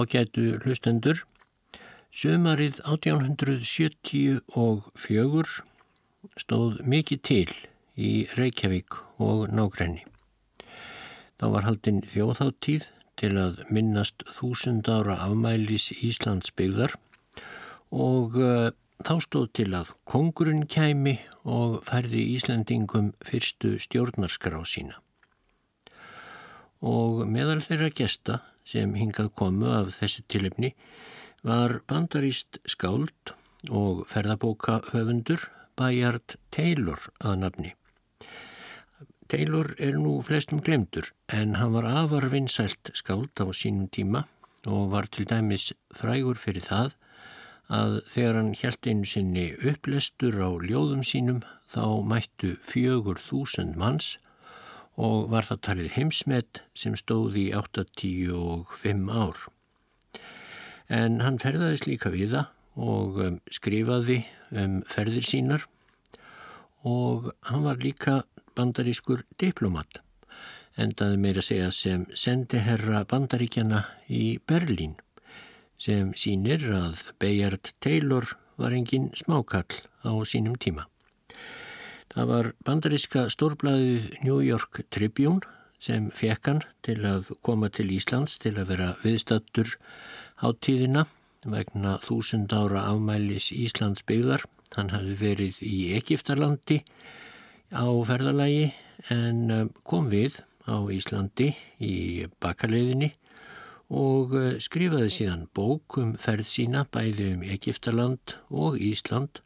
Ágætu hlustendur, sömarið 1874 stóð mikið til í Reykjavík og nákrenni. Þá var haldinn þjóðháttíð til að minnast þúsund ára afmælis Íslands byggðar og uh, þá stóð til að kongurinn kæmi og færði Íslandingum fyrstu stjórnarskrá sína. Og meðal þeirra gesta sem hingað komu af þessu tilefni var bandaríst skáld og ferðabókahöfundur Bayard Taylor að nafni. Taylor er nú flestum glemdur en hann var afar vinsælt skáld á sínum tíma og var til dæmis frægur fyrir það að þegar hann hjælt einu sinni upplestur á ljóðum sínum þá mættu fjögur þúsund manns og var það talið heimsmet sem stóði í 85 ár. En hann ferðaðist líka við það og um, skrifaði um ferðir sínar og hann var líka bandarískur diplomat endaði meira að segja sem sendiherra bandaríkjana í Berlín sem sínir að Bayard Taylor var engin smákall á sínum tíma. Það var bandaríska stórblæðið New York Tribune sem fekk hann til að koma til Íslands til að vera viðstattur háttíðina vegna þúsund ára afmælis Íslands byggðar. Hann hafði verið í Egiptarlandi á ferðalagi en eh, kom við á Íslandi í bakaleiðinni og eh, skrifaði síðan bók um ferð sína bæði um Egiptarland og Ísland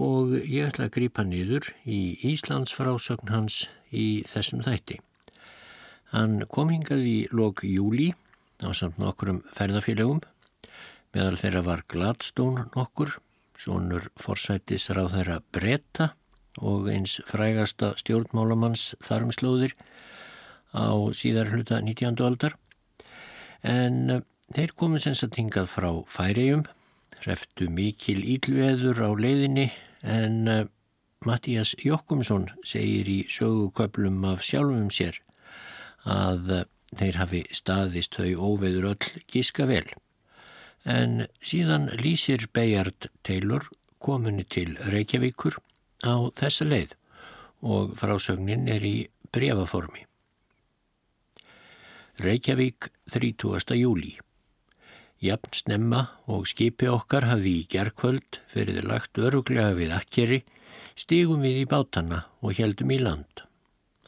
og ég ætla að grípa niður í Íslands frásögn hans í þessum þætti. Hann kom hingað í lok júli á samt nokkurum ferðafélagum, meðal þeirra var Gladstone nokkur, svonur forsættis ráð þeirra bretta og eins frægasta stjórnmálamanns þarmslóðir á síðar hluta 19. aldar. En eh, þeir komið sens að tingað frá færiðjum, hreftu mikil ílveður á leiðinni en uh, Mattías Jokkumsson segir í söguköplum af sjálfum sér að uh, þeir hafi staðist þau óveður öll gíska vel. En síðan lýsir Bayard Taylor kominni til Reykjavíkur á þessa leið og frásögnin er í brefaformi. Reykjavík 30. júli Jafn snemma og skipi okkar hafði í gerðkvöld verið lagt öruglega við akkeri, stígum við í bátana og heldum í land.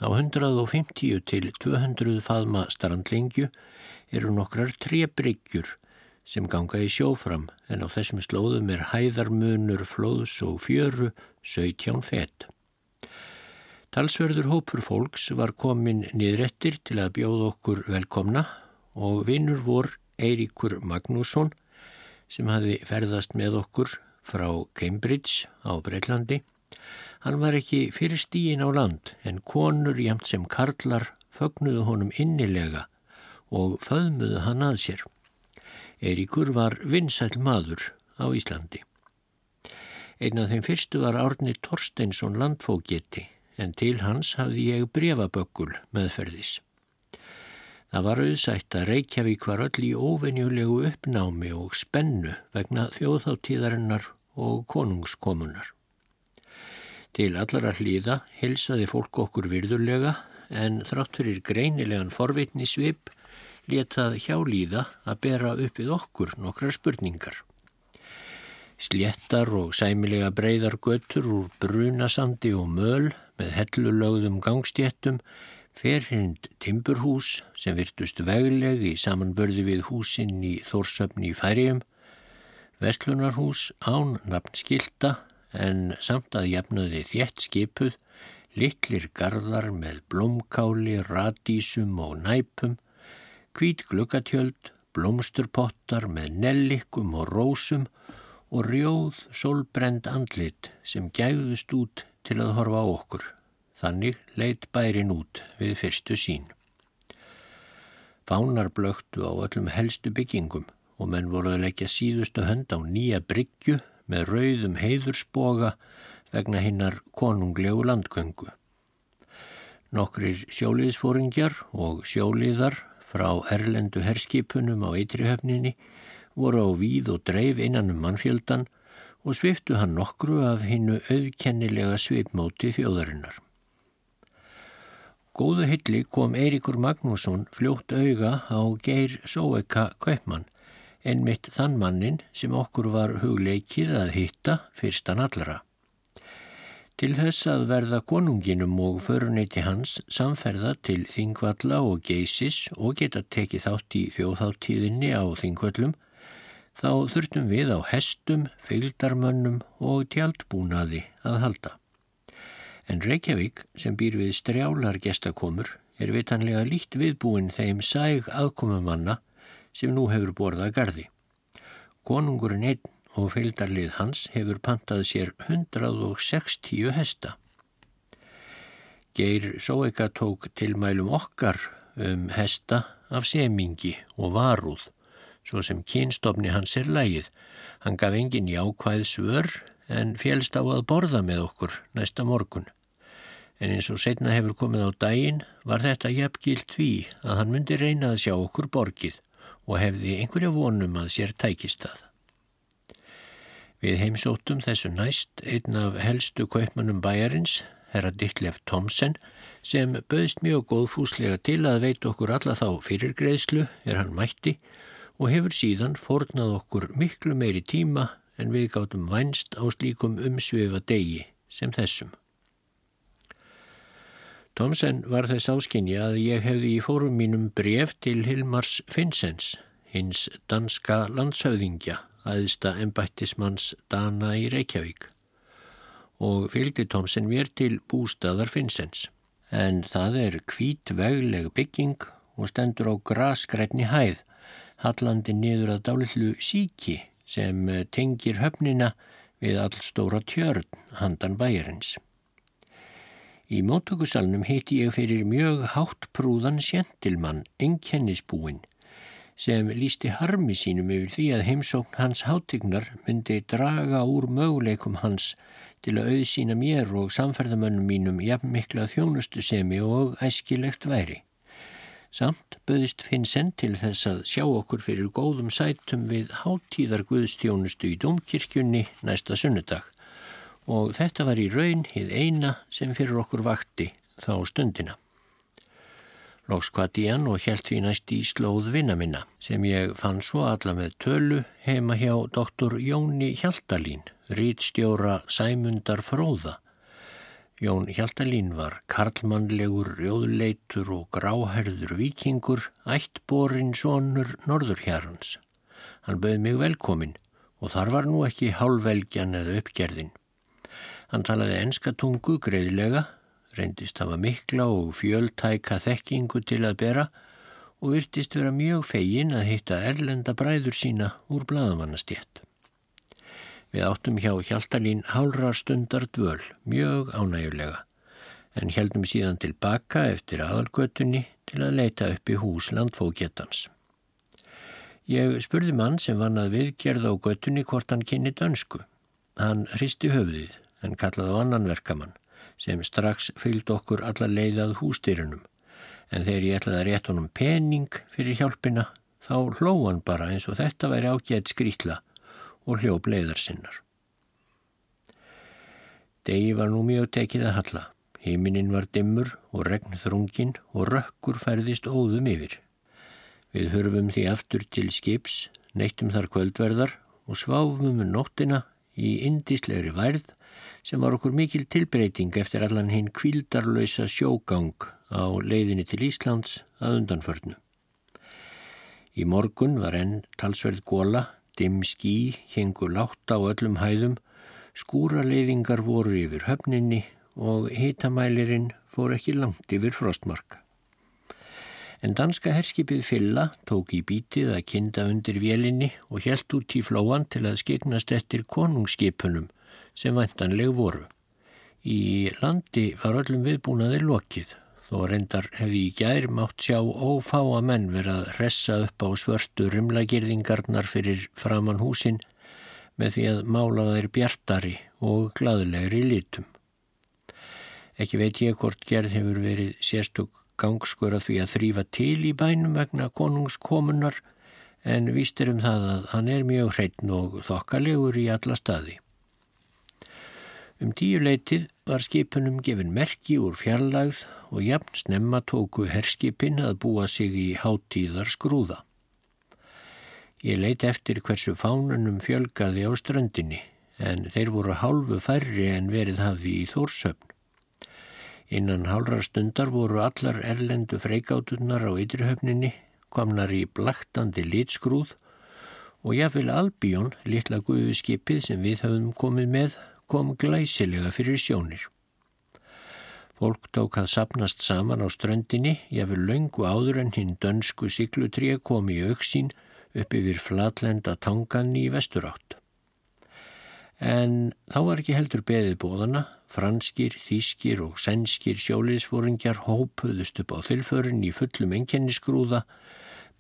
Á 150 til 200 faðma strandlingju eru nokkrar trebryggjur sem ganga í sjófram en á þessum slóðum er hæðarmunur, flóðs og fjöru, 17 fett. Talsverður hópur fólks var komin niðrettir til að bjóða okkur velkomna og vinnur vor Eiríkur Magnússon sem hafi ferðast með okkur frá Cambridge á Breitlandi. Hann var ekki fyrir stíin á land en konur jæmt sem karlar fögnuðu honum innilega og föðmuðu hann að sér. Eiríkur var vinsæl maður á Íslandi. Einn af þeim fyrstu var Árni Torsteinsson landfógeti en til hans hafði ég brefaböggul meðferðis. Það var auðsætt að Reykjavík var öll í óvenjulegu uppnámi og spennu vegna þjóðháttíðarinnar og konungskomunar. Til allara hlýða hilsaði fólk okkur virðulega en þrátt fyrir greinilegan forvitni svip letað hjálíða að bera upp við okkur nokkra spurningar. Sléttar og sæmilega breyðar göttur úr brunasandi og möl með hellulögðum gangstjettum Ferhind timburhús sem virtust vegleg í samanbörði við húsinn í Þórsöfni í Færium, Vestlunarhús án nafnskilta en samt að jafnaði þjætt skipuð, litlir gardar með blómkáli, radísum og næpum, hvít glukatjöld, blómsturpottar með nellikum og rósum og rjóð solbrend andlit sem gæðust út til að horfa á okkur. Þannig leitt bærin út við fyrstu sín. Fánar blöktu á öllum helstu byggingum og menn voruð að leggja síðustu hönd á nýja bryggju með rauðum heiðursboga vegna hinnar konunglegu landgöngu. Nokkrir sjóliðsfóringjar og sjóliðar frá erlendu herskipunum á eitrihöfninni voru á víð og dreif innan um mannfjöldan og sviftu hann nokkru af hinnu auðkennilega svipmóti þjóðarinnar. Góðu hilli kom Eiríkur Magnússon fljótt auga á Geir Sóeka Kaupmann, einmitt þann mannin sem okkur var hugleikið að hitta fyrstan allara. Til þess að verða konunginum og föruneyti hans samferða til Þingvalla og Geisis og geta tekið þátt í þjóðháttíðinni á Þingvallum þá þurftum við á hestum, feildarmönnum og tjaldbúnaði að halda. En Reykjavík sem býr við strjálar gestakomur er vitanlega lít viðbúin þeim sæg aðkomumanna sem nú hefur borðað gardi. Konungurinn einn og feildarlið hans hefur pantað sér 160 hesta. Geir Sóeka tók tilmælum okkar um hesta af semingi og varúð svo sem kynstofni hans er lægið. Hann gaf engin jákvæð svör en félst á að borða með okkur næsta morgun. En eins og setna hefur komið á daginn var þetta jafngilt því að hann myndi reyna að sjá okkur borgið og hefði einhverja vonum að sér tækist það. Við heimsóttum þessu næst einn af helstu kaupmannum bæjarins, herra Dittlef Thomsen, sem bauðst mjög góðfúslega til að veit okkur alla þá fyrirgreðslu er hann mætti og hefur síðan fornað okkur miklu meiri tíma en við gáttum vænst á slíkum umsvefa degi sem þessum. Thomsen var þess áskinni að ég hefði í fórum mínum bref til Hilmars Finnsens, hins danska landshöfðingja, aðista embættismanns Dana í Reykjavík og fylgdi Thomsen mér til bústaðar Finnsens. En það er kvít vegleg bygging og stendur á graskrætni hæð hallandi niður að dálitlu síki sem eh, tengir höfnina við allstóra tjörn handan bæjarins. Í móttökusalnum heiti ég fyrir mjög háttprúðan sjentilmann, enkennisbúin, sem lísti harmi sínum yfir því að heimsókn hans hátignar myndi draga úr möguleikum hans til að auðsýna mér og samferðamönnum mínum jafn mikla þjónustu semi og æskilegt væri. Samt böðist Finnsen til þess að sjá okkur fyrir góðum sætum við háttíðar Guðstjónustu í Dómkirkjunni næsta sunnudag og þetta var í raun hið eina sem fyrir okkur vakti þá stundina. Lóks kvati hann og helt því næst í slóð vinna minna sem ég fann svo alla með tölu heima hjá doktor Jóni Hjaltalín, rítstjóra Sæmundar Fróða Jón Hjaltalín var karlmannlegur, rjóðleitur og gráherður vikingur, ættborinn sonur norðurhjárhans. Hann bauð mig velkomin og þar var nú ekki hálfvelgjan eða uppgerðin. Hann talaði enskatungu greiðlega, reyndist hafa mikla og fjöldtæka þekkingu til að bera og virtist vera mjög fegin að hitta erlenda bræður sína úr bladamannastjett. Við áttum hjá Hjaltalín hálra stundar dvöl, mjög ánægulega, en heldum síðan tilbaka eftir aðalgötunni til að leita upp í hús landfókjetans. Ég spurði mann sem vann að viðgerða á götunni hvort hann kynni dönsku. Hann hristi höfðið en kallaði á annan verkamann sem strax fylgd okkur alla leiðað hústyrunum. En þegar ég ætlaði að rétt honum pening fyrir hjálpina þá hló hann bara eins og þetta væri ágætt skrítla og hljóp leiðar sinnar. Degi var nú mjög tekið að halla. Híminin var dimmur og regn þrungin og rökkur færðist óðum yfir. Við hörfum því aftur til skips, neittum þar kvöldverðar og sváfum um nóttina í indíslegri værð sem var okkur mikil tilbreyting eftir allan hinn kvildarlösa sjógang á leiðinni til Íslands að undanförnu. Í morgun var enn talsverð góla Dimm skí hengu látt á öllum hæðum, skúraleiðingar voru yfir höfninni og hitamælirinn fór ekki langt yfir frostmarka. En danska herskipið Fylla tók í bítið að kinda undir vélinni og helt út í flóan til að skiknast eftir konungsskipunum sem vantanleg voru. Í landi var öllum viðbúnaðir lokið Þó reyndar hefði í gær mátt sjá ófáa menn verið að ressa upp á svörtu rimlagirðingarnar fyrir framann húsin með því að mála þeir bjartari og gladulegri lítum. Ekki veit ég hvort gerð hefur verið sérstök gangskur að því að þrýfa til í bænum vegna konungskomunar en vístir um það að hann er mjög hreitn og þokkalegur í alla staði. Um tíu leitið var skipunum gefin merki úr fjarlagð og jafn snemma tóku herskipin að búa sig í hátíðar skrúða. Ég leiti eftir hversu fánunum fjölgaði á ströndinni en þeir voru hálfu færri en verið hafði í Þórsöfn. Innan hálra stundar voru allar erlendu freikátunar á ytrihöfninni, komnar í blaktandi litskrúð og jáfnvel Albjón, litla guðuskipið sem við höfum komið með, kom glæsilega fyrir sjónir. Fólk tók að sapnast saman á ströndinni, jáfnvel laungu áður en hinn dönsku siklutrija kom í auksín upp yfir flatlenda tangan í vesturátt. En þá var ekki heldur beðið bóðana, franskir, þískir og sænskir sjóliðsfóringjar hópuðust upp á þilförun í fullum enkennisgrúða,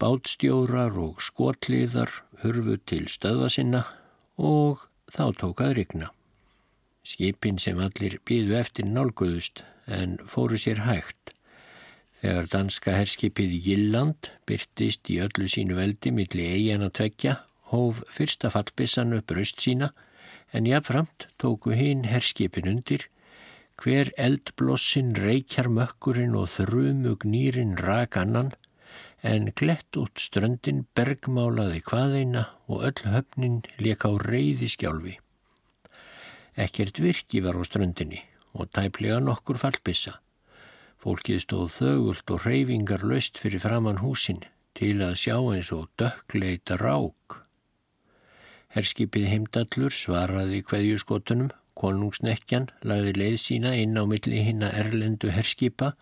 bátstjórar og skotliðar hurfu til stöðva sinna og þá tókað rigna. Skipin sem allir býðu eftir nálguðust en fóru sér hægt. Þegar danska herskipið Gilland byrtist í öllu sínu veldi millir eigin að tvekja, hóf fyrsta fallbissan upp raust sína en jáfnframt tóku hinn herskipin undir, hver eldblossin reykjar mökkurinn og þrumug nýrin rak annan, en glett út ströndin bergmálaði hvaðeina og öll höfnin leka á reyði skjálfi. Ekkert virki var á ströndinni og tæplega nokkur fallbissa. Fólkið stóð þögult og reyfingar löst fyrir framann húsin til að sjá eins og dökkleita rák. Herskipið heimdallur svaraði hverjuskotunum, konungsnekkjan lagði leið sína inn á milli hinna erlendu herskipa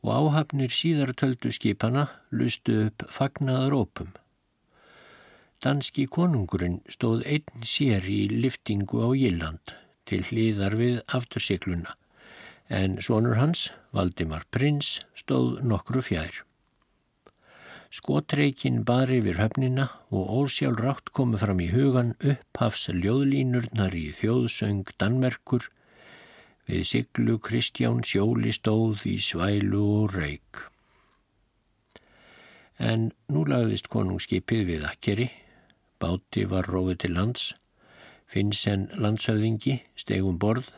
og áhafnir síðartöldu skipana lustu upp fagnaðar ópum. Danski konungurinn stóð einn sér í liftingu á Jíland til hlýðar við aftursikluna en sonur hans, Valdimar Prins, stóð nokkru fjær. Skotreikin bar yfir höfnina og ósjálf rátt komu fram í hugan upphafs ljóðlínurnar í þjóðsöng Danmerkur við siglu Kristján sjóli stóð í svælu og reik. En nú lagðist konungskipið við akkeri, báti var róið til lands, Finnsen landshöfðingi stegum borð,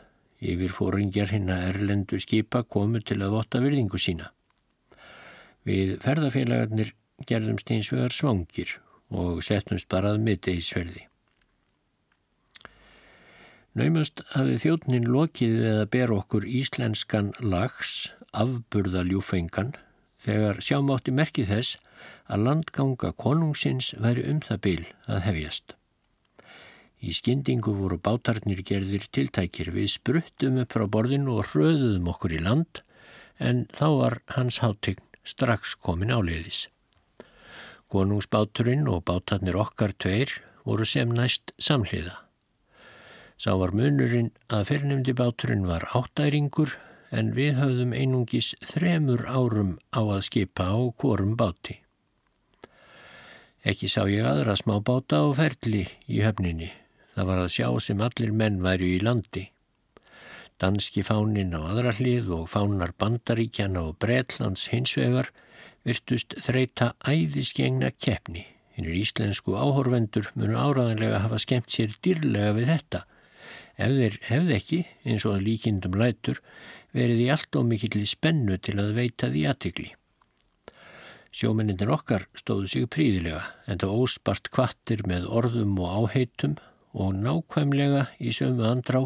yfir fóringjar hinn að erlendu skipa komu til að votta virðingu sína. Við ferðarfélagarnir gerðumst eins vegar svangir og settumst bara að miðdegisverði. Naumast hafið þjóttnin lokið við að bera okkur íslenskan lags, afburðaljúfengan, þegar sjámátti merkið þess að landganga konungsins væri um það byl að hefjast. Í skyndingu voru bátarnir gerðir tiltækir við spruttum upp frá borðinu og hröðuðum okkur í land en þá var hans hátegn strax komin áleiðis. Konungsbáturinn og bátarnir okkar tveir voru sem næst samhliða. Sá var munurinn að fyrrnemdi báturinn var áttæringur en við höfðum einungis þremur árum á að skipa á korum báti. Ekki sá ég aðra smá báta og ferli í höfninni. Það var að sjá sem allir menn væru í landi. Danski fánin á aðra hlið og fánar bandaríkjana og Breitlands hinsvegar virtust þreita æðiskengna keppni. Hinnir íslensku áhorvendur munu áraðanlega hafa skemmt sér dyrlega við þetta. Ef þeir hefði ekki, eins og að líkindum lætur, verið í allt og mikill spennu til að veita því aðtikli. Sjómennindir okkar stóðu sig príðilega en það óspart kvattir með orðum og áheitum og nákvæmlega í sömu andrá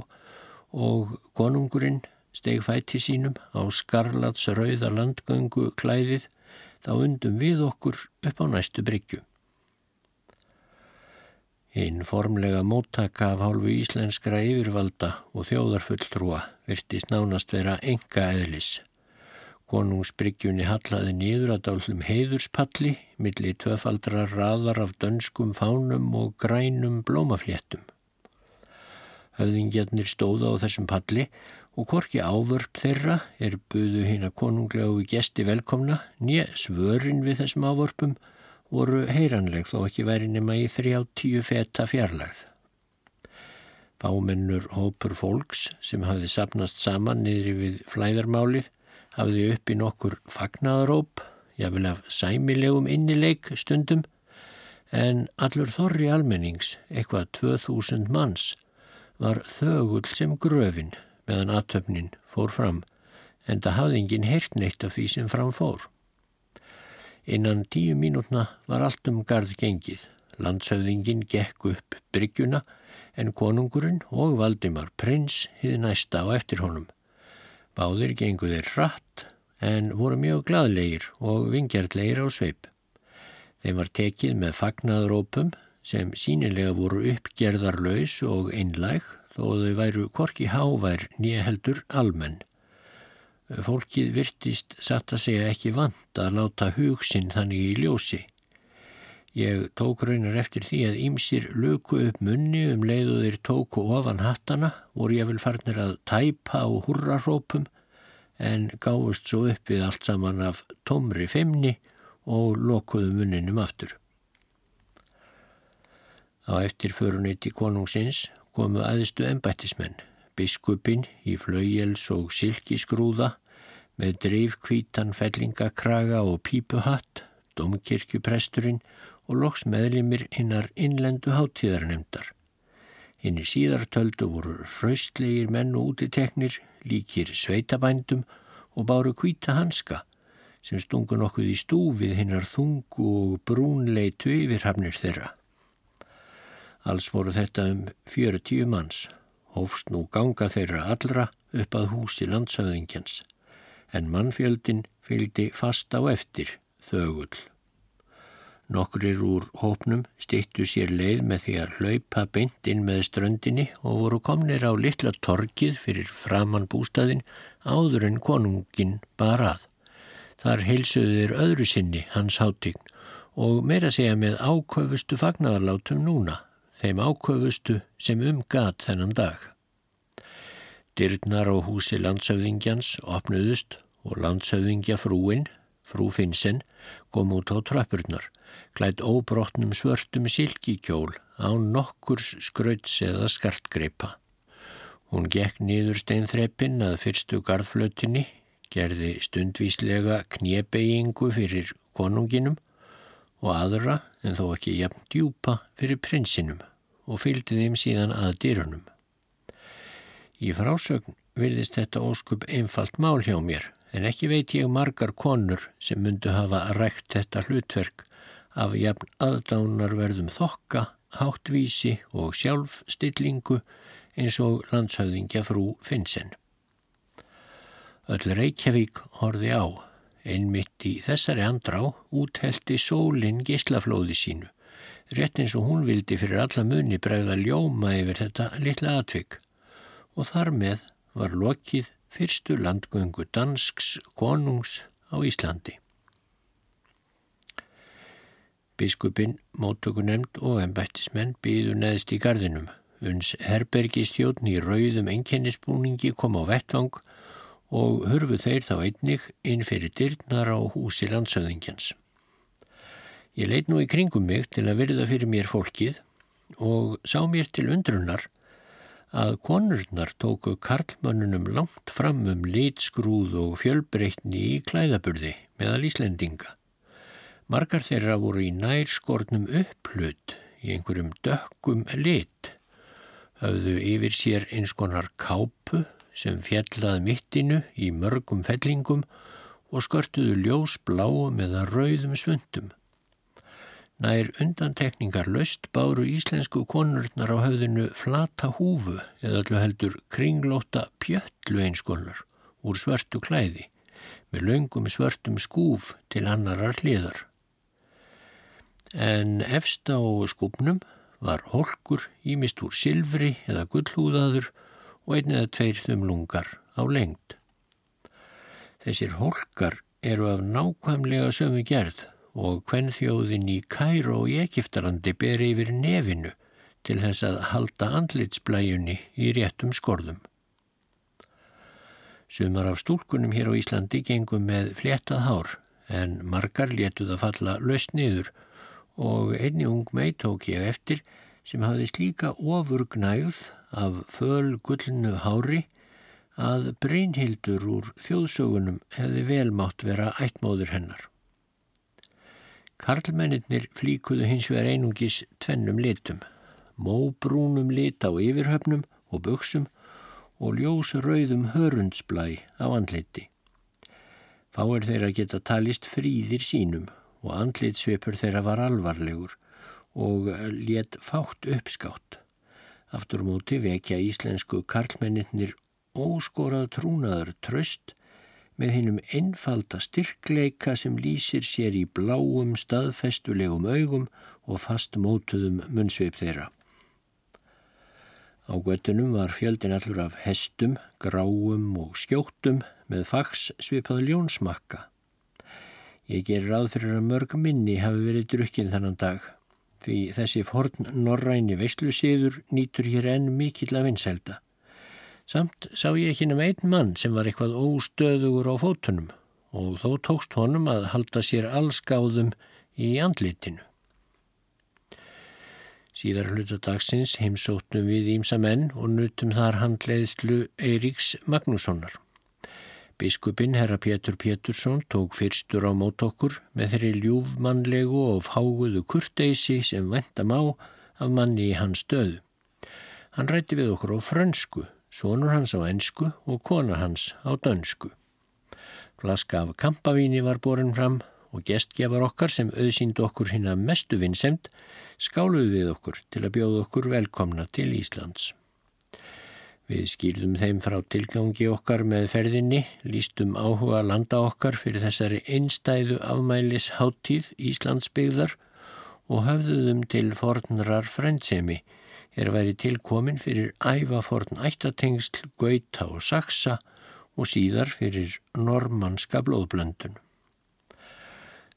og konungurinn steg fæti sínum á skarlats rauða landgöngu klæðið þá undum við okkur upp á næstu bryggju. Einn formlega móttaka af hálfu íslenskra yfirvalda og þjóðarfulltrúa virtist nánast vera enga eðlis. Konungsbryggjunni hallaði niður að dálum heiðurspalli millir tvöfaldra raðar af dönskum fánum og grænum blómafléttum. Höfðingjarnir stóða á þessum palli og korki ávörp þeirra er buðu hinn að konunglegu gesti velkomna, nýja svörin við þessum ávörpum voru heyranleg þó ekki væri nema í þrjá tíu feta fjarlagð. Fámennur hópur fólks sem hafði sapnast saman niðri við flæðarmálið hafði uppi nokkur fagnaðaróp, jáfnvel af sæmilegum innileik stundum, en allur þorri almennings, eitthvað 2000 manns, var þögull sem gröfin meðan aðtöfnin fór fram, en það hafði enginn heyrt neitt af því sem fram fór. Innan tíu mínútna var allt um gard gengið. Landshöfðingin gekk upp bryggjuna en konungurinn og Valdimar prins hið næsta á eftir honum. Báðir genguðir hratt en voru mjög gladlegir og vingjartlegir á sveip. Þeim var tekið með fagnaðrópum sem sínilega voru uppgerðarlaus og einlæg þó þau væru korki hávær nýja heldur almenn. Fólkið virtist satt að segja ekki vant að láta hugsin þannig í ljósi. Ég tók raunar eftir því að ýmsir löku upp munni um leiðuðir tóku ofan hattana, voru ég vel farnir að tæpa á hurrarópum en gáðust svo upp við allt saman af tomri femni og lokuðu munninum aftur. Á eftirföruniti konungsins komu aðistu embættismenn biskupin í flaugjels og silkisgrúða með dreifkvítan fellingakraga og pípuhatt, domkirkjupresturinn og loks meðlimir hinnar innlendu háttíðarnemdar. Hinn í síðartöldu voru hraustlegir menn og útiteknir, líkir sveitabændum og báru kvíta hanska sem stungu nokkuð í stúfið hinnar þungu og brúnleitu yfirhafnir þeirra. Alls voru þetta um 40 manns hófst nú ganga þeirra allra upp að húsi landsöðingjans, en mannfjöldin fylgdi fast á eftir þögull. Nokkrir úr hópnum stittu sér leið með því að hlaupa beint inn með ströndinni og voru komnir á litla torkið fyrir framann bústæðin áður en konungin barað. Þar heilsuðir öðru sinni hans hátign og meira segja með áköfustu fagnarlátum núna þeim áköfustu sem umgat þennan dag. Dyrnar á húsi landsauðingjans opnuðust og landsauðingja frúin, frú Finnsen, kom út á trappurnar, klætt óbrotnum svörtum silkikjól á nokkurs skrauts eða skartgreipa. Hún gekk nýður steinþreppin að fyrstu gardflötinni, gerði stundvíslega knjebeyingu fyrir konunginum og aðra en þó ekki jafn djúpa fyrir prinsinum og fylgdi þeim síðan að dýrunum. Í frásögn virðist þetta óskup einfalt mál hjá mér en ekki veit ég margar konur sem myndu hafa rægt þetta hlutverk af jafn aðdánarverðum þokka, háttvísi og sjálfstillingu eins og landshauðingja frú Finnsen. Öll Reykjavík horfi á Einmitt í þessari andrá úthelti sólinn gislaflóði sínu, rétt eins og hún vildi fyrir alla munni bregða ljóma yfir þetta litla atvik og þar með var lokið fyrstu landgöngu dansks konungs á Íslandi. Biskupin, móttökunemnd og ennbættismenn býðu neðst í gardinum. Uns herbergistjóðn í rauðum enkennisbúningi kom á vettvang og hurfu þeir þá einnig inn fyrir dyrnar á húsi landsöðingjans. Ég leit nú í kringum mig til að verða fyrir mér fólkið og sá mér til undrunar að konurnar tóku karlmannunum langt fram um litskrúð og fjölbreytni í klæðaburði meðal Íslendinga. Margar þeirra voru í nærskornum upplut í einhverjum dökkum lit, hafðu yfir sér eins konar kápu sem fjallað mittinu í mörgum fellingum og skörtuðu ljós bláum eða rauðum svöndum. Nær undantekningar löst báru íslensku konurnar á höfðinu flata húfu eða allu heldur kringlóta pjöttlu einskonar úr svörtu klæði með laungum svörtum skúf til annarar hliðar. En efst á skúpnum var holkur ímist úr silfri eða gullhúðaður og einn eða tveir þumlungar á lengt. Þessir holkar eru af nákvæmlega sömu gerð og hvern þjóðin í Kæró í Egiptalandi ber yfir nefinu til þess að halda andlitsblæjunni í réttum skorðum. Sumar af stúlkunum hér á Íslandi gengum með fléttað hár en margar letuð að falla löst niður og einni ung mei tók ég eftir sem hafði slíka ofurgnægð af föl gullnu hári að Brynhildur úr þjóðsögunum hefði velmátt vera ættmóður hennar. Karlmennir flíkuðu hins vegar einungis tvennum litum, móbrúnum lit á yfirhöfnum og buksum og ljósrauðum hörundsblæ á andliti. Fáir þeirra geta talist fríðir sínum og andlitsvipur þeirra var alvarlegur og let fátt uppskátt. Aftur móti vekja íslensku karlmennir óskorað trúnaður tröst með hinnum einfalda styrkleika sem lýsir sér í bláum staðfestulegum augum og fastmótuðum munnsveip þeirra. Á göttunum var fjöldin allur af hestum, gráum og skjóttum með fags svipað ljónsmakka. Ég gerir ráð fyrir að mörg minni hafi verið drukkinn þannan dag, því þessi forn norræni veislusíður nýtur hér enn mikill að vinselda. Samt sá ég ekki nema einn mann sem var eitthvað óstöðugur á fótunum og þó tókst honum að halda sér allskáðum í andlitinu. Síðar hluta dagsins heimsóttum við ímsa menn og nutum þar handleiðslu Eiríks Magnússonar. Biskupin herra Pétur Pétursson tók fyrstur á mót okkur með þeirri ljúfmannlegu og fáguðu kurteysi sem vendam á af manni í hans stöðu. Hann rætti við okkur á frönsku sonur hans á ennsku og kona hans á dönsku. Flaska af kampavíni var borin fram og gestgefar okkar sem auðsýnd okkur hinn að mestu vinnsemt skáluð við okkur til að bjóða okkur velkomna til Íslands. Við skýrðum þeim frá tilgangi okkar með ferðinni, lístum áhuga landa okkar fyrir þessari einstæðu afmælis háttíð Íslandsbyggðar og höfðuðum til fornrar frendsemi er að veri tilkomin fyrir ævaforn ættatengsl, gauta og saksa og síðar fyrir normanska blóðblöndun.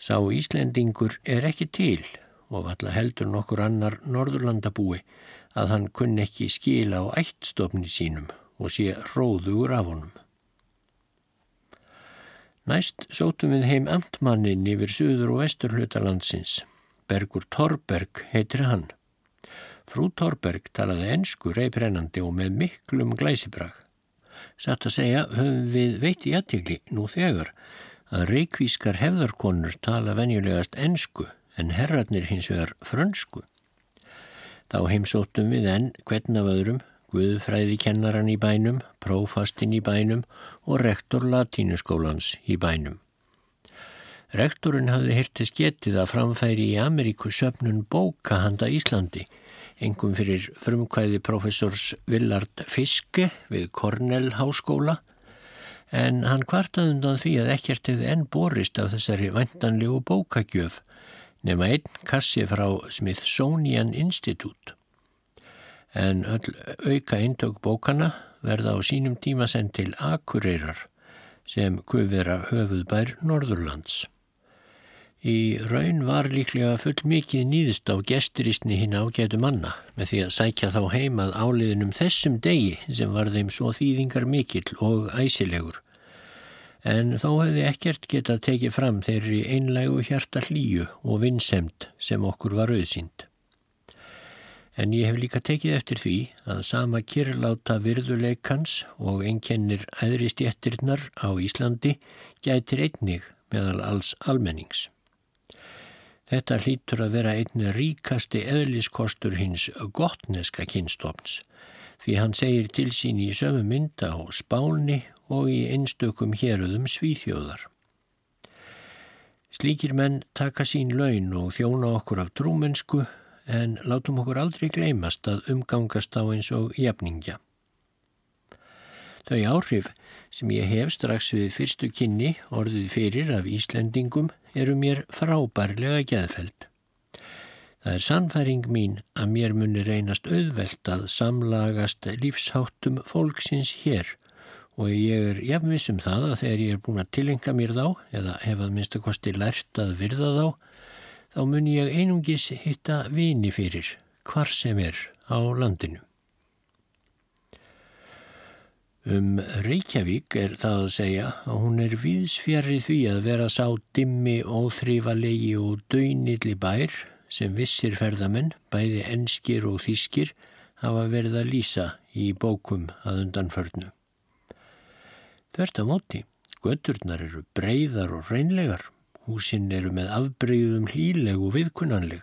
Sá Íslendingur er ekki til og valla heldur nokkur annar norðurlandabúi að hann kunn ekki skila á ættstofni sínum og sé róðugur af honum. Næst sótum við heim amtmannin yfir söður og vestur hlutalandsins. Bergur Torberg heitir hann. Frú Torberg talaði ennsku reyprennandi og með miklum glæsibrag. Satt að segja höfum við veit í aðtigli nú þegar að reykvískar hefðarkonur tala venjulegast ennsku en herratnir hins vegar frönsku. Þá heimsóttum við enn hvern af öðrum, Guðfræði kennaran í bænum, prófastinn í bænum og rektor latínuskólans í bænum. Rektorinn hafði hirtið sketið að framfæri í Ameríku söpnun bóka handa Íslandi engum fyrir frumkvæði professors Villard Fiske við Cornell háskóla en hann kvartaði undan því að ekkert hefði enn borist af þessari vantanlegu bókagjöf nema einn kassi frá Smithsonian Institute. En öll auka eintök bókana verða á sínum tíma sendt til Akureyrar sem guðvera höfuðbær Norðurlands. Í raun var líklega full mikið nýðist á gesturistni hinn ágætu manna með því að sækja þá heimað áliðinum þessum degi sem var þeim svo þýðingar mikill og æsilegur. En þó hefði ekkert getað tekið fram þeirri einlægu hjarta hlýju og vinsemt sem okkur var auðsýnd. En ég hef líka tekið eftir því að sama kyrláta virðuleikans og einkennir æðri stjettirnar á Íslandi gætir einnig meðal alls almennings. Þetta hlýtur að vera einni ríkasti eðliskostur hins gottneska kynstofns því hann segir til sín í sömu mynda á spáni og í einstökum héröðum svíþjóðar. Slíkir menn taka sín laun og þjóna okkur af trúmennsku en látum okkur aldrei gleymast að umgangast á eins og jafningja. Þau áhrif sem ég hef strax við fyrstu kynni orðið fyrir af Íslendingum eru mér frábærlega geðfeld. Það er sannfæring mín að mér muni reynast auðvelt að samlagast lífsháttum fólksins hér og ég er jafnvis um það að þegar ég er búin að tilenga mér þá eða hef að minnstakosti lært að virða þá, þá mun ég einungis hitta vini fyrir hvar sem er á landinu. Um Reykjavík er það að segja að hún er víðsfjari því að vera sá dimmi, óþrývalegi og döynilli bær sem vissir ferðamenn, bæði enskir og þískir, hafa verið að lýsa í bókum að undanförnu. Þvert á móti, götturnar eru breyðar og reynlegar. Húsinn eru með afbreyðum hlíleg og viðkunnanleg.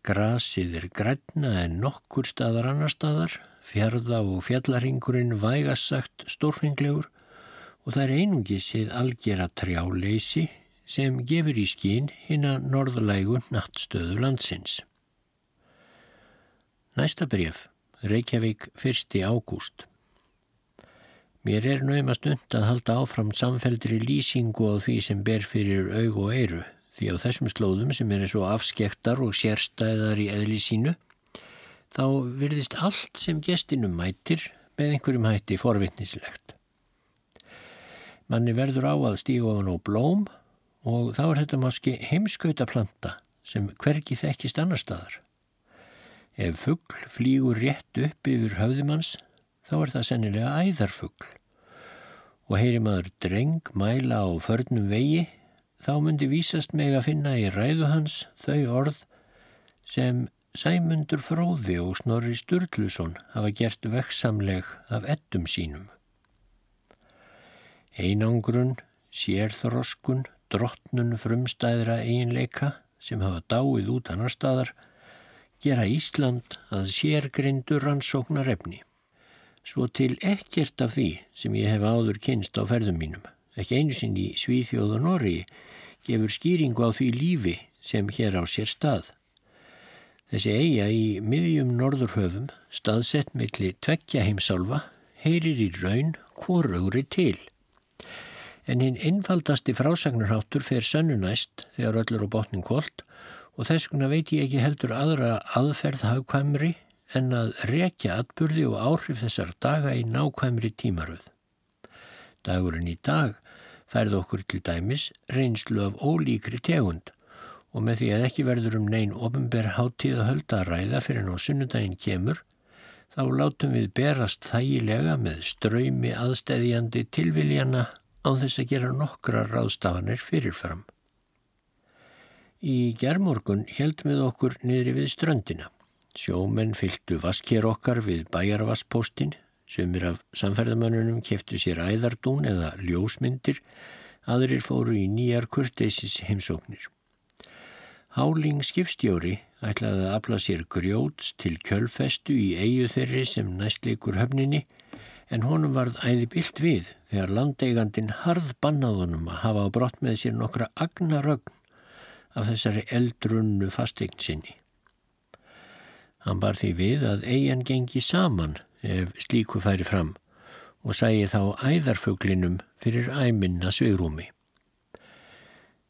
Grasið er græna en nokkur staðar annar staðar, fjörða og fjallarhingurinn vægassagt stórfenglegur og það er einungi séð algjera trjáleysi sem gefur í skín hinn að norðlægu nattstöðu landsins. Næsta bref, Reykjavík 1. ágúst. Mér er naumast und að halda áfram samfeldri lýsingu á því sem ber fyrir aug og eiru, því á þessum slóðum sem er svo afskektar og sérstæðar í eðli sínu, þá virðist allt sem gestinum mætir með einhverjum hætti forvittnislegt. Manni verður á að ofan á blóm og þá er þetta máski heimskautaplanta sem hvergi þekkist annar staðar. Ef fuggl flýgur rétt upp yfir höfðumanns þá er það sennilega æðarfuggl og heyri maður dreng mæla á förnum vegi þá myndi vísast meg að finna í ræðu hans þau orð sem Sæmundur Fróði og Snorri Sturluson hafa gert veksamleg af ettum sínum. Einangrun, sérþroskun, drottnun frumstæðra eiginleika sem hafa dáið út annar staðar gera Ísland að sérgrindur rannsóknar efni. Svo til ekkert af því sem ég hef áður kynst á ferðum mínum, ekki einu sinn í Svíþjóð og Norri, gefur skýringu á því lífi sem hér á sér stað. Þessi eiga í miðjum norðurhöfum, staðsett milli tveggja heimsálfa, heyrir í raun hvoraugri til. En hinn einfaldasti frásagnarháttur fer sönnunæst þegar öllur á botnin kvólt og þess vegna veit ég ekki heldur aðra aðferð hagkvæmri en að rekja atbyrði og áhrif þessar daga í nákvæmri tímaröð. Dagurinn í dag færð okkur til dæmis reynslu af ólíkri tegund og með því að ekki verður um neyn ofinber háttíð að hölda að ræða fyrir ná sunnudaginn kemur, þá látum við berast þægilega með ströymi aðstæðjandi tilviljana á þess að gera nokkra ráðstafanir fyrirfram. Í gerðmorgun heldum við okkur niðri við ströndina. Sjómenn fylgtu vaskjér okkar við bæjarvasspostin, sömur af samferðamannunum keftu sér æðardún eða ljósmyndir, aðrir fóru í nýjar kurteisis heimsóknir. Háling skipstjóri ætlaði að afla sér grjóts til kjölfestu í eigu þeirri sem næstleikur höfninni, en honum varð æði byllt við þegar landeigandin harð bannaðunum að hafa á brott með sér nokkra agnarögn af þessari eldrunnu fastegn sinni. Hann bar því við að eigin gengi saman ef slíku færi fram og sægi þá æðarfuglinum fyrir æminna svigrúmi.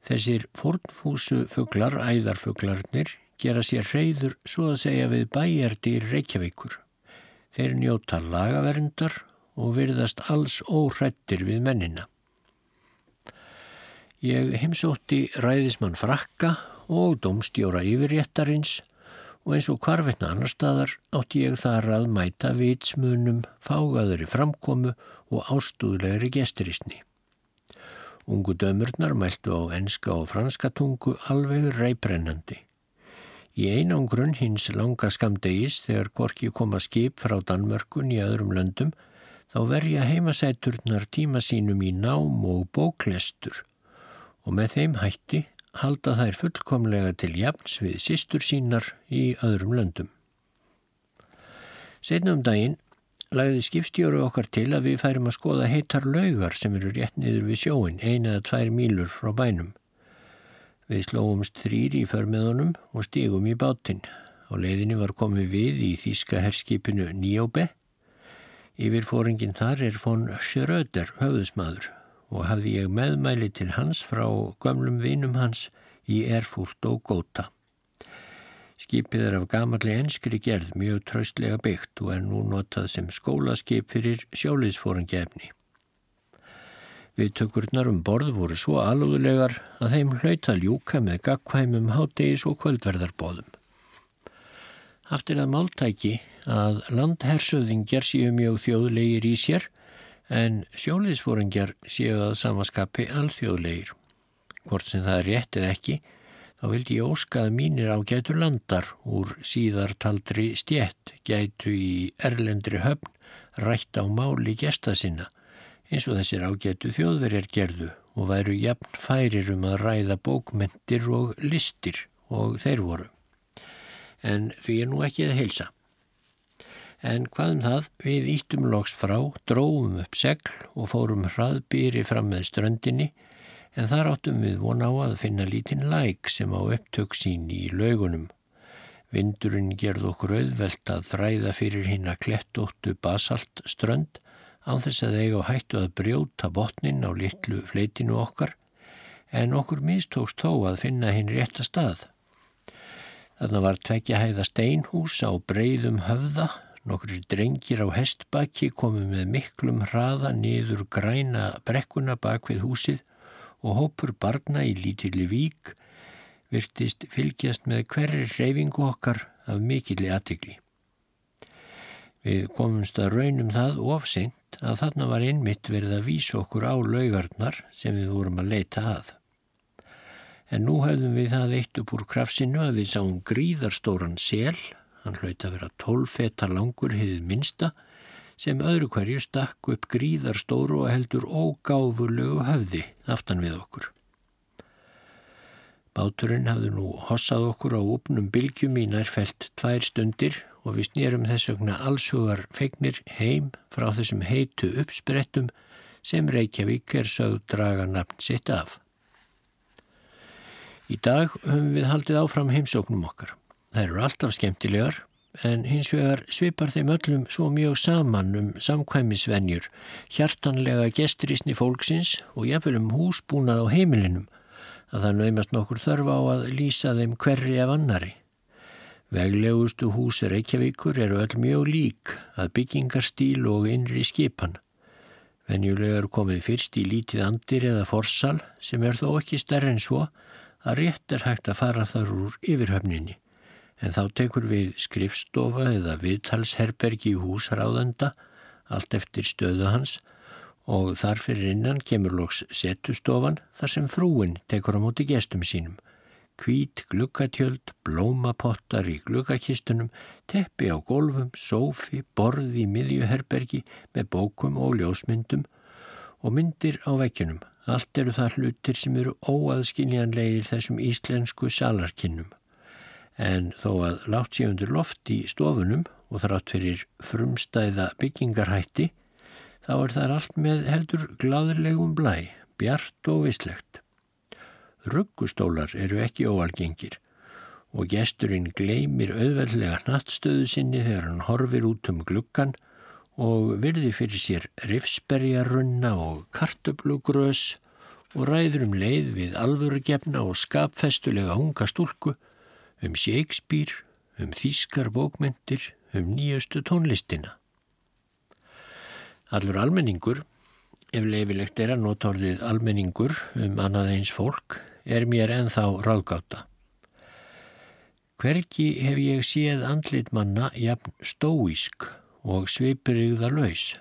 Þessir fornfúsu fuglar, æðarfuglarnir, gera sér reyður svo að segja við bæjardir Reykjavíkur. Þeir njóta lagaverndar og virðast alls óhrættir við mennina. Ég heimsótti ræðismann frakka og domstjóra yfirréttarins og eins og hvarvetna annar staðar átti ég þar að mæta vitsmunum, fágaðri framkomu og ástúðlegri gesturistni. Ungu dömurnar mæltu á enska og franska tungu alveg reybrennandi. Í einangrun hins langa skamdegis þegar Gorki kom að skip frá Danmörkun í öðrum löndum þá verja heimasæturnar tíma sínum í nám og bóklestur og með þeim hætti halda þær fullkomlega til jafns við sístur sínar í öðrum löndum. Setna um daginn lagði skipstjóru okkar til að við færum að skoða heitar laugar sem eru rétt niður við sjóin, eina eða tvær mílur frá bænum. Við slóumst þrýri í förmiðunum og stígum í bátinn. Á leiðinni var komið við í þýska herskipinu Njóbe. Yfir fóringin þar er von Schröder, höfðusmaður, og hafði ég meðmæli til hans frá gömlum vinum hans í Erfurt og Góta. Skipið er af gamalli enskri gerð mjög traustlega byggt og er nú notað sem skólaskip fyrir sjóliðsfóringefni. Viðtökurnar um borð voru svo alúðulegar að þeim hlauta ljúka með gagkvæmum háttegis og kvöldverðarbóðum. Haftir að máltæki að landhersöðin ger sér mjög þjóðlegir í sér en sjóliðsfóringjar séu að samaskapi alþjóðlegir. Hvort sem það er rétt eða ekki, þá vildi ég óskað mínir á gætu landar úr síðartaldri stjett gætu í erlendri höfn rætt á máli gesta sinna eins og þessir ágætu þjóðverjar gerðu og væru jafn færir um að ræða bókmentir og listir og þeir voru. En því er nú ekki að heilsa. En hvaðum það, við íttum loks frá, dróum upp segl og fórum hraðbýri fram með ströndinni en þar áttum við von á að finna lítinn læk sem á upptök sín í laugunum. Vindurinn gerð okkur auðvelt að þræða fyrir hinn að klettóttu basaltströnd án þess að eiga hættu að brjóta botnin á litlu fleitinu okkar en okkur mistókst þó að finna hinn rétta stað. Þarna var tvekja hæða steinhús á breyðum höfða, nokkur drengir á hestbakki komið með miklum hraða niður græna brekkuna bak við húsið og hópur barna í lítilli vík virtist fylgjast með hverri reyfingu okkar af mikilli aðtikli. Við komumst að raunum það ofsengt að þarna var einmitt verið að vísa okkur á laugarnar sem við vorum að leita að. En nú hefðum við það eitt upp úr krafsinu að við sáum gríðarstóran sel, hann hlaut að vera tólfeta langur hiðið minsta, sem öðru hverju stakk upp gríðarstóru og heldur ógáfurlegu höfði aftan við okkur. Báturinn hafði nú hossað okkur á úpnum bylgjum í nærfelt tvær stundir og við snýrum þess vegna allsugar feignir heim frá þessum heitu uppsprettum sem Reykjavík er sögð draga nafn sitt af. Í dag höfum við haldið áfram heimsóknum okkar. Það eru alltaf skemmtilegar en hins vegar svipar þeim öllum svo mjög saman um samkvæmisvenjur, hjartanlega gesturísni fólksins og jafnvel um húsbúnað á heimilinum að það naumast nokkur þörf á að lýsa þeim hverri af annari. Veglegustu hús Reykjavíkur eru öll mjög lík að byggingarstíl og innri skipan. Venjulega eru komið fyrst í lítið andir eða forsal sem er þó ekki stærri en svo að rétt er hægt að fara þar úr yfirhöfninni. En þá tekur við skrifstofa eða viðtalsherbergi í húsráðanda allt eftir stöðu hans og þar fyrir innan kemur loks setustofan þar sem frúin tekur á móti gestum sínum Kvít glukkatjöld, blómapottar í glukkakistunum, teppi á golfum, sófi, borði í miðjuherbergi með bókum og ljósmyndum og myndir á vekkjunum. Allt eru það hlutir sem eru óaðskiljanlegir þessum íslensku salarkinnum. En þó að látt sér undir loft í stofunum og þrátt fyrir frumstæða byggingarhætti, þá er það allt með heldur gláðurlegum blæ, bjart og vislegt. Ruggstólar eru ekki óalgengir og gesturinn gleymir auðveldlega nattstöðu sinni þegar hann horfir út um gluggan og virði fyrir sér rifsberjarunna og kartöblugrös og ræður um leið við alvörugefna og skapfestulega unga stúlku um Shakespeare, um þýskar bókmyndir, um nýjustu tónlistina. Allur almenningur, ef leifilegt er að nota orðið almenningur um annað eins fólk, er mér enþá ráðgáta. Hverki hef ég séð andlit manna jafn stóísk og svipurigða laus.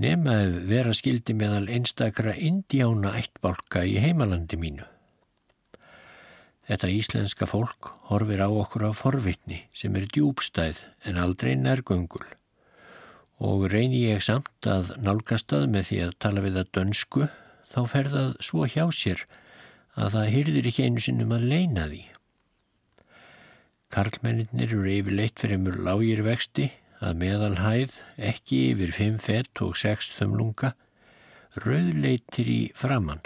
Nefn að vera skildi meðal einstakra indjána ættbálka í heimalandi mínu. Þetta íslenska fólk horfir á okkur á forvitni sem er djúbstæð en aldrei nærgöngul og reyni ég samt að nálgastað með því að tala við að dönsku þá ferðað svo hjá sér að það hyrðir ekki einu sinnum að leina því. Karlmennir eru yfirleitt fyrir mjög lágir vexti að meðalhæð ekki yfir 5 fett og 6 þumlunga, rauðleitir í framann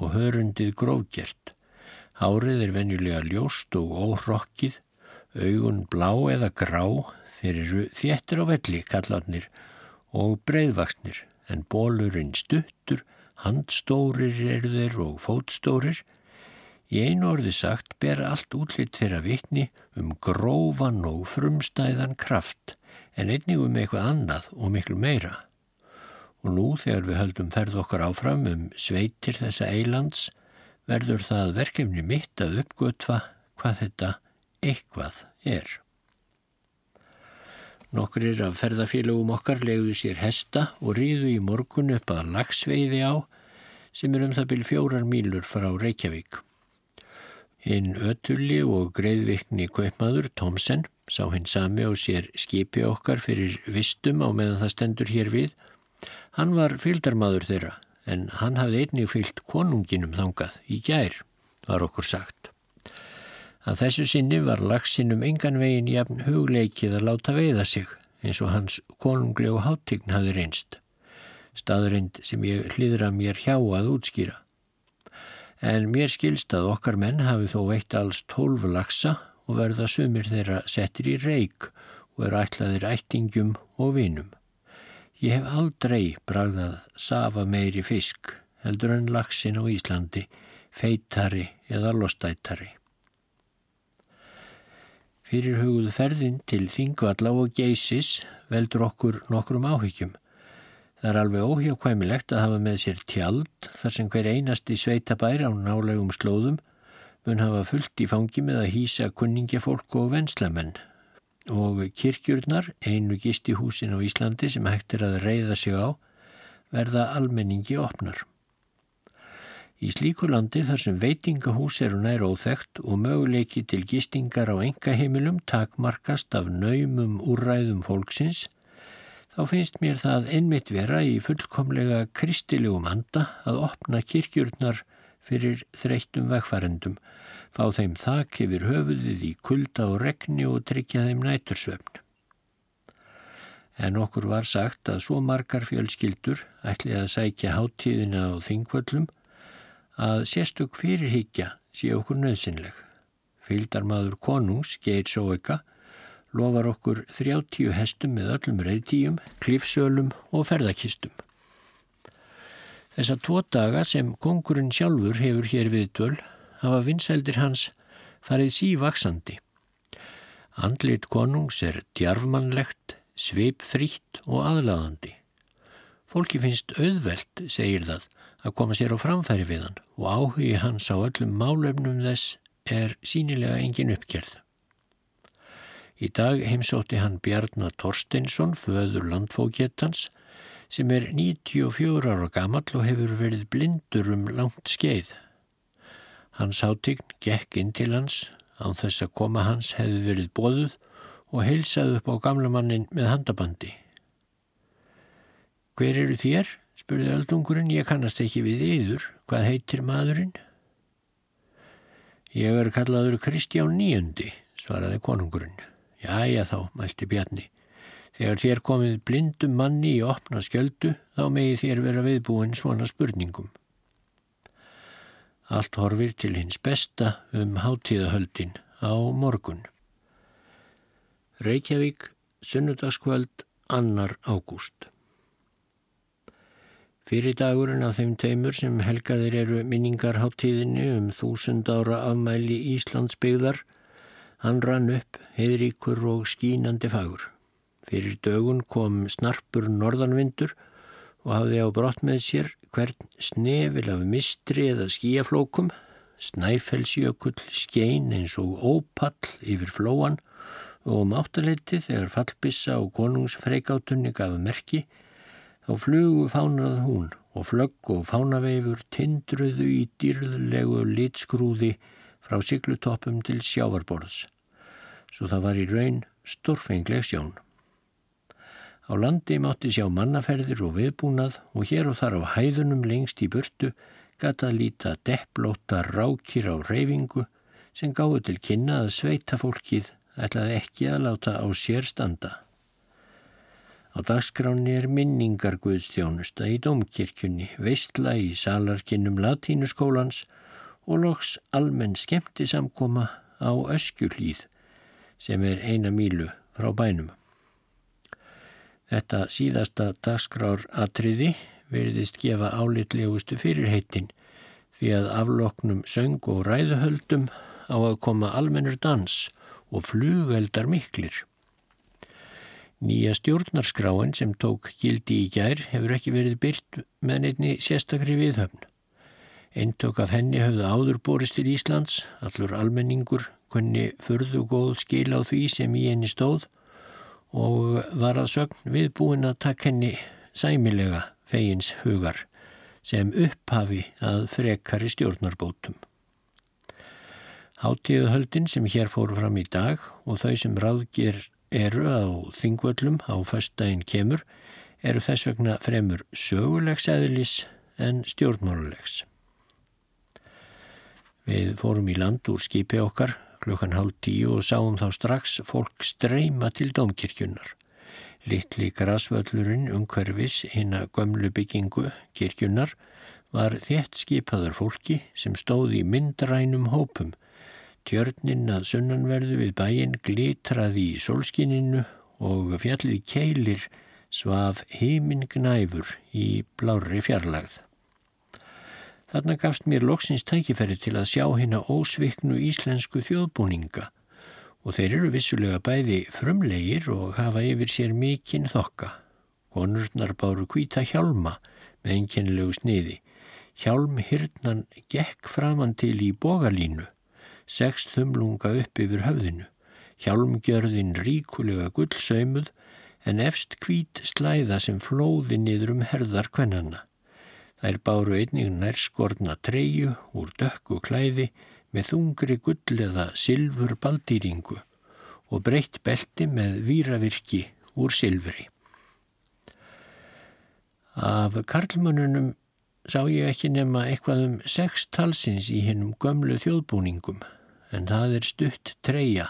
og hörundið grófgjert. Hárið er venjulega ljóst og óhrokkið, augun blá eða grá, þeir eru þéttir á velli kallarnir og breyðvaksnir en bólurinn stuttur Handstórir eru þeir og fótstórir. Í einu orði sagt ber allt útlitt þeirra vitni um grófan og frumstæðan kraft en einnig um eitthvað annað og miklu meira. Og nú þegar við höldum ferð okkar áfram um sveitir þessa eilands verður það verkefni mitt að uppgötfa hvað þetta eitthvað er. Nokkur af ferðafélagum okkar legðu sér hesta og ríðu í morgun upp að lagsveiði á sem er um það byrj fjórar mílur frá Reykjavík. Hinn ötulli og greiðvikni kaupmaður Tomsen sá hinn sami og sér skipi okkar fyrir vistum á meðan það stendur hér við Hann var fylgdarmadur þeirra en hann hafði einnig fylgt konunginum þangað í gær, var okkur sagt. Að þessu sinni var lagsinum engan veginn jafn hugleikið að láta veiða sig eins og hans konunglegu háttign hafði reynst. Staðurind sem ég hlýðra mér hjá að útskýra. En mér skilst að okkar menn hafi þó veitt alls tólf lagsa og verða sumir þeirra settir í reik og eru ætlaðir ættingum og vinum. Ég hef aldrei bragðað safa meiri fisk heldur en lagsin á Íslandi, feittari eða lostættari. Fyrir hugуð ferðin til Þingvalla og Geisis veldur okkur nokkrum áhyggjum. Það er alveg óhjákvæmilegt að hafa með sér tjald þar sem hver einasti sveitabær á nálegum slóðum mun hafa fullt í fangi með að hýsa kunningafólk og venslamenn og kirkjurnar, einu gisti húsin á Íslandi sem hægt er að reyða sig á, verða almenningi opnar. Í slíku landi þar sem veitingahús eru nær óþægt og möguleiki til gistingar á engaheimilum takmarkast af naumum úrræðum fólksins, þá finnst mér það einmitt vera í fullkomlega kristilegum anda að opna kirkjurnar fyrir þreyttum vegfærendum, fá þeim þak yfir höfuðið í kulda og regni og tryggja þeim nætursvefn. En okkur var sagt að svo margar fjölskyldur ætli að sækja háttíðina á þingvöllum að sérstök fyrirhyggja sé okkur nöðsynleg. Fyldarmadur konungs, Geir Sóeka, lofar okkur 30 hestum með öllum reyðtíum, klífsölum og ferðakistum. Þessa tvo daga sem kongurinn sjálfur hefur hér við dvöl hafa vinsældir hans farið sívaksandi. Andlit konungs er djarfmannlegt, sveipfrítt og aðlaðandi. Fólki finnst auðvelt, segir það, að koma sér á framfæri við hann og áhugi hans á öllum málefnum þess er sínilega engin uppgerð. Í dag heimsótti hann Bjarnar Torsteinsson, föður landfókjettans, sem er 94 ára gammal og hefur verið blindur um langt skeið. Hans hátign gekk inn til hans, án þess að koma hans hefði verið bóðuð og heilsað upp á gamla mannin með handabandi. Hver eru þér? spurði öldungurinn, ég kannast ekki við yður, hvað heitir maðurinn? Ég er kallaður Kristján Níundi, svaraði konungurinn. Jæja þá, mælti Bjarni. Þegar þér komið blindum manni í opna skjöldu þá megi þér vera viðbúin svona spurningum. Allt horfir til hins besta um hátíðahöldin á morgun. Reykjavík, sunnudagskvöld, annar ágúst. Fyrir dagurinn af þeim teimur sem helgaðir eru minningarháttíðinni um þúsund ára afmæli Íslandsbyggðar, hann rann upp, heiðríkur og skínandi fagur. Fyrir dögun kom snarpur norðanvindur og hafði á brott með sér hvern snefil af mistri eða skíaflókum, snæfellsjökull skein eins og ópall yfir flóan og um áttaleiti þegar fallbissa og konungsfreikátunni gafu merki, þá flugu fánað hún og flögg og fánaveifur tindruðu í dýrðlegu litskrúði frá siglutoppum til sjávarborðs, svo það var í raun stórfengleg sjón. Á landi mátti sjá mannaferðir og viðbúnað og hér og þar á hæðunum lengst í burtu gata líta depplóta rákir á reyfingu sem gáði til kynna að sveita fólkið ætlaði ekki að láta á sér standa. Á dagskráni er minningar Guðstjónusta í domkirkjunni, veistla í salarkinnum latínuskólans og loks almenn skemmti samkoma á öskjulíð sem er eina mílu frá bænum. Þetta síðasta dagskrár atriði veriðist gefa álitlegustu fyrirheitin því að afloknum söng og ræðuhöldum á að koma almennur dans og flugeldar miklir. Nýja stjórnarskráin sem tók gildi í gær hefur ekki verið byrt með neittni sérstakri viðhöfn. Eintök af henni höfðu áður borist til Íslands, allur almenningur, kunni förðu góð skil á því sem í henni stóð og var að sögn viðbúin að takk henni sæmilega fegins hugar sem upphafi að frekari stjórnarbótum. Háttíðuhöldin sem hér fóru fram í dag og þau sem ráðgir eru á þingvöllum á föstdægin kemur eru þess vegna fremur sögulegs eðlis en stjórnmálulegs. Við fórum í land úr skipi okkar klukkan hálf tíu og sáum þá strax fólk streyma til domkirkjunar. Littli grasvöllurinn umhverfis hinn að gömlu byggingu kirkjunar var þétt skipaður fólki sem stóði í myndrænum hópum. Tjörnin að sunnanverðu við bæin glitraði í solskininu og fjallið keilir svaf heiminn gnæfur í blári fjarlagð. Þarna gafst mér loksins tækifæri til að sjá hérna ósviknu íslensku þjóðbúninga og þeir eru vissulega bæði frumlegir og hafa yfir sér mikinn þokka. Konurnar báru kvíta hjálma með einkennilegu sniði. Hjálm hirtnan gekk framann til í bogalínu, sex þumlunga upp yfir höfðinu. Hjálmgjörðin ríkulega gullsaumuð en efst kvít slæða sem flóði niður um herðar kvennanna. Þær báru einnig nærskorna treyu úr dökku klæði með þungri gull eða silfur baldýringu og breytt belti með víravirki úr silfri. Af karlmönnunum sá ég ekki nema eitthvað um sex talsins í hennum gömlu þjóðbúningum en það er stutt treya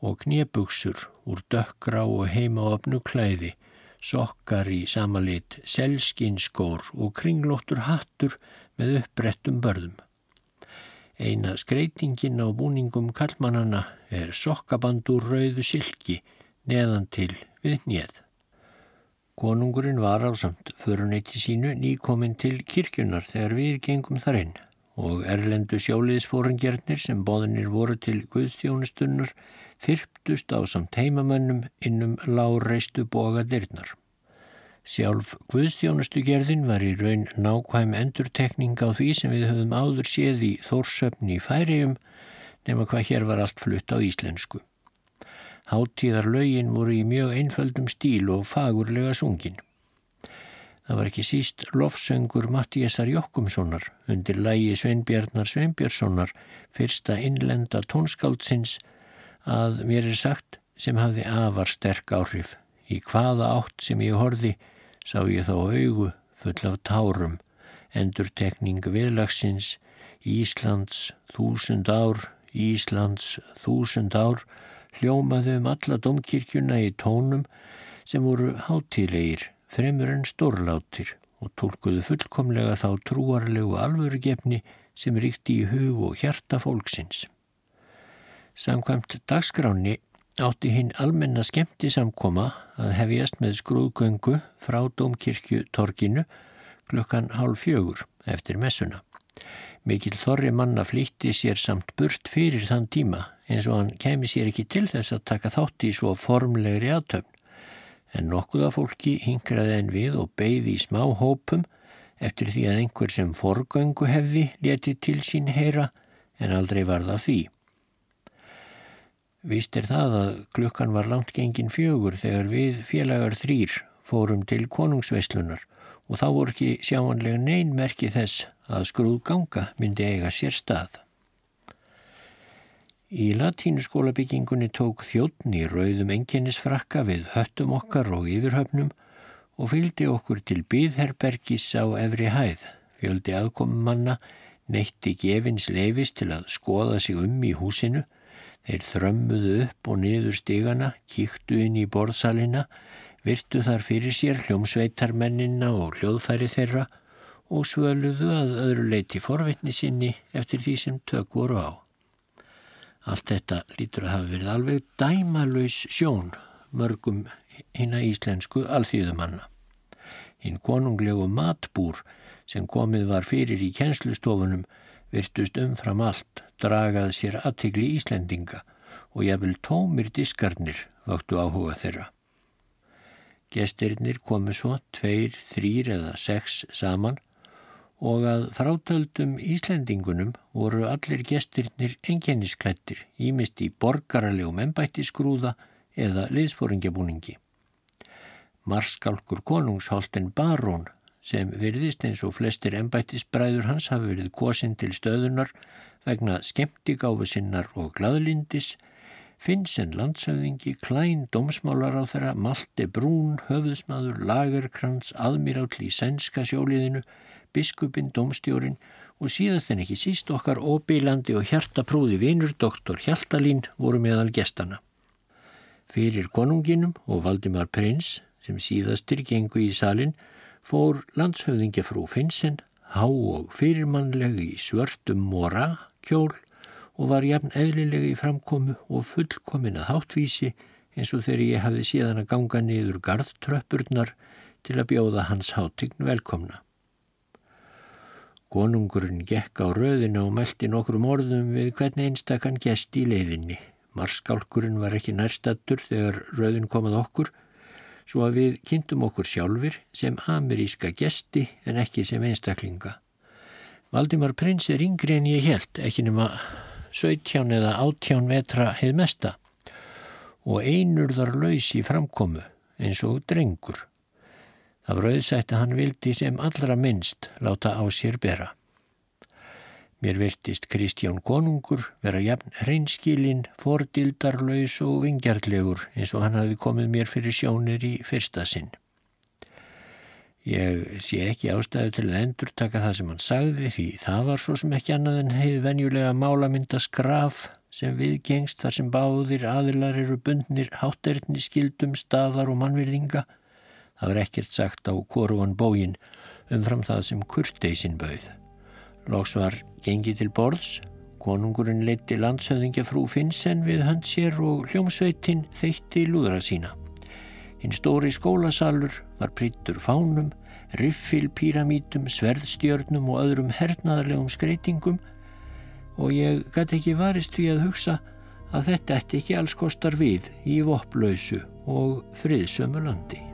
og kniebugsur úr dökkrá og heimaofnu klæði sokkar í samalit, selskinskór og kringlóttur hattur með uppbrettum börðum. Eina skreitingin á búningum kallmannana er sokkabandur rauðu silki neðan til við njöð. Konungurinn var á samt föruneyti sínu nýkominn til kirkjunar þegar við gengum þar inn og erlendu sjóliðsfóringjarnir sem boðinir voru til Guðstjónustunnar þyrptust á samt heimamönnum innum láreistu boga dyrnar. Sjálf Guðstjónustugerðin var í raun nákvæm endurtekning á því sem við höfum áður séð í Þórsöfni í Færium nema hvað hér var allt flutt á íslensku. Háttíðar lögin voru í mjög einföldum stíl og fagurlega sungin. Það var ekki síst lofsöngur Mattíasar Jokkumssonar undir lægi Sveinbjarnar Sveinbjörnssonar fyrsta innlenda tónskáldsins að mér er sagt sem hafði afar sterk áhrif. Í hvaða átt sem ég horfi sá ég þá augu full af tárum, endurtekning viðlagsins, Íslands þúsund ár, Íslands þúsund ár, hljómaðu um alla domkirkjuna í tónum sem voru hátilegir fremur en stórlátir og tólkuðu fullkomlega þá trúarlegu alvörugefni sem ríkti í hug og hjarta fólksins. Samkvæmt dagskráni átti hinn almenna skemmti samkoma að hefjast með skrúðgöngu frá Dómkirkju torkinu klukkan hálf fjögur eftir messuna. Mikil þorri manna flýtti sér samt burt fyrir þann tíma eins og hann kemi sér ekki til þess að taka þátti í svo formlegri aðtöfn en nokkuða fólki hingraði en við og beigði í smá hópum eftir því að einhver sem forgöngu hefði leti til sín heyra en aldrei varða því. Vist er það að klukkan var langt gengin fjögur þegar við félagar þrýr fórum til konungsveislunar og þá voru ekki sjáanlega neyn merki þess að skrúðganga myndi eiga sér stað. Í latínuskólabyggingunni tók þjóttn í rauðum enginnisfrakka við höttum okkar og yfirhöfnum og fylgdi okkur til byðherbergis á efri hæð. Fjöldi aðkomumanna neytti gefins leifis til að skoða sig um í húsinu. Þeir þrömmuðu upp og niður stigana, kíktu inn í borðsalina, virtu þar fyrir sér hljómsveitarmennina og hljóðfæri þeirra og svöluðu að öðru leiti forvitni sinni eftir því sem tök voru á. Allt þetta lítur að hafa verið alveg dæmalauðs sjón mörgum hinn að íslensku alþýðumanna. Hinn konunglegu matbúr sem komið var fyrir í kennslustofunum virtust umfram allt, dragað sér aðtegli Íslendinga og jafnvel tómir diskarnir vöktu áhuga þeirra. Gestirinnir komu svo tveir, þrýr eða sex saman og að frátöldum Íslendingunum voru allir gestirnir enginnisklættir, ímist í borgaralegum ennbættisgrúða eða liðsporingjabúningi. Marskálkur konungsholten Barón sem virðist eins og flestir ennbættisbræður hans hafi verið kosin til stöðunar vegna skemmtigáfu sinnar og gladlindis, Finnsen landsauðingi, Klæn, domsmálar á þeirra, Malte Brún, höfðusmaður, Lagerkrans, aðmiráll í sænska sjóliðinu, biskupin, domstjórin og síðast en ekki síst okkar óbílandi og hjartaprúði vinur doktor Hjaltalín voru meðal gestana. Fyrir konunginum og Valdimar Prins sem síðastir gengu í salin fór landshöfðingafrú Finnsen há og fyrirmannlegu í svörtum mora kjól og var jafn eðlilegi í framkomu og fullkomin að háttvísi eins og þegar ég hafði síðan að ganga niður gardtröppurnar til að bjóða hans háttign velkomna. Konungurinn gekk á röðinu og meldi nokkrum orðum við hvern einstakann gest í leiðinni. Marskálkurinn var ekki nærstattur þegar röðin komað okkur, svo að við kynntum okkur sjálfur sem ameríska gesti en ekki sem einstaklinga. Valdimar prins er yngri en ég held, ekki nema 17 eða 18 vetra heið mesta og einurðar laus í framkomu eins og drengur. Auðsætt að hann vildi sem allra minnst láta á sér bera. Mér virtist Kristján Konungur vera jafn hreinskilinn, fordildarlaus og vingjarlegur eins og hann hafi komið mér fyrir sjónir í fyrsta sinn. Ég sé ekki ástæðu til að endur taka það sem hann sagði því það var svo sem ekki annað en heið venjulega málamynda skraf sem viðgengst þar sem báðir aðilar eru bundnir hátterni skildum staðar og mannvirðinga Það var ekkert sagt á koruan bógin umfram það sem kurteisin bauð. Lóks var gengið til borðs, konungurinn leiti landshöðingja frú Finnsen við hönd sér og hljómsveitin þeitti lúðra sína. Hinn stóri skólasalur var prittur fánum, riffilpíramítum, sverðstjörnum og öðrum hernaðarlegum skreitingum og ég gæti ekki varist því að hugsa að þetta eftir ekki alls kostar við í vopplausu og friðsömu landi.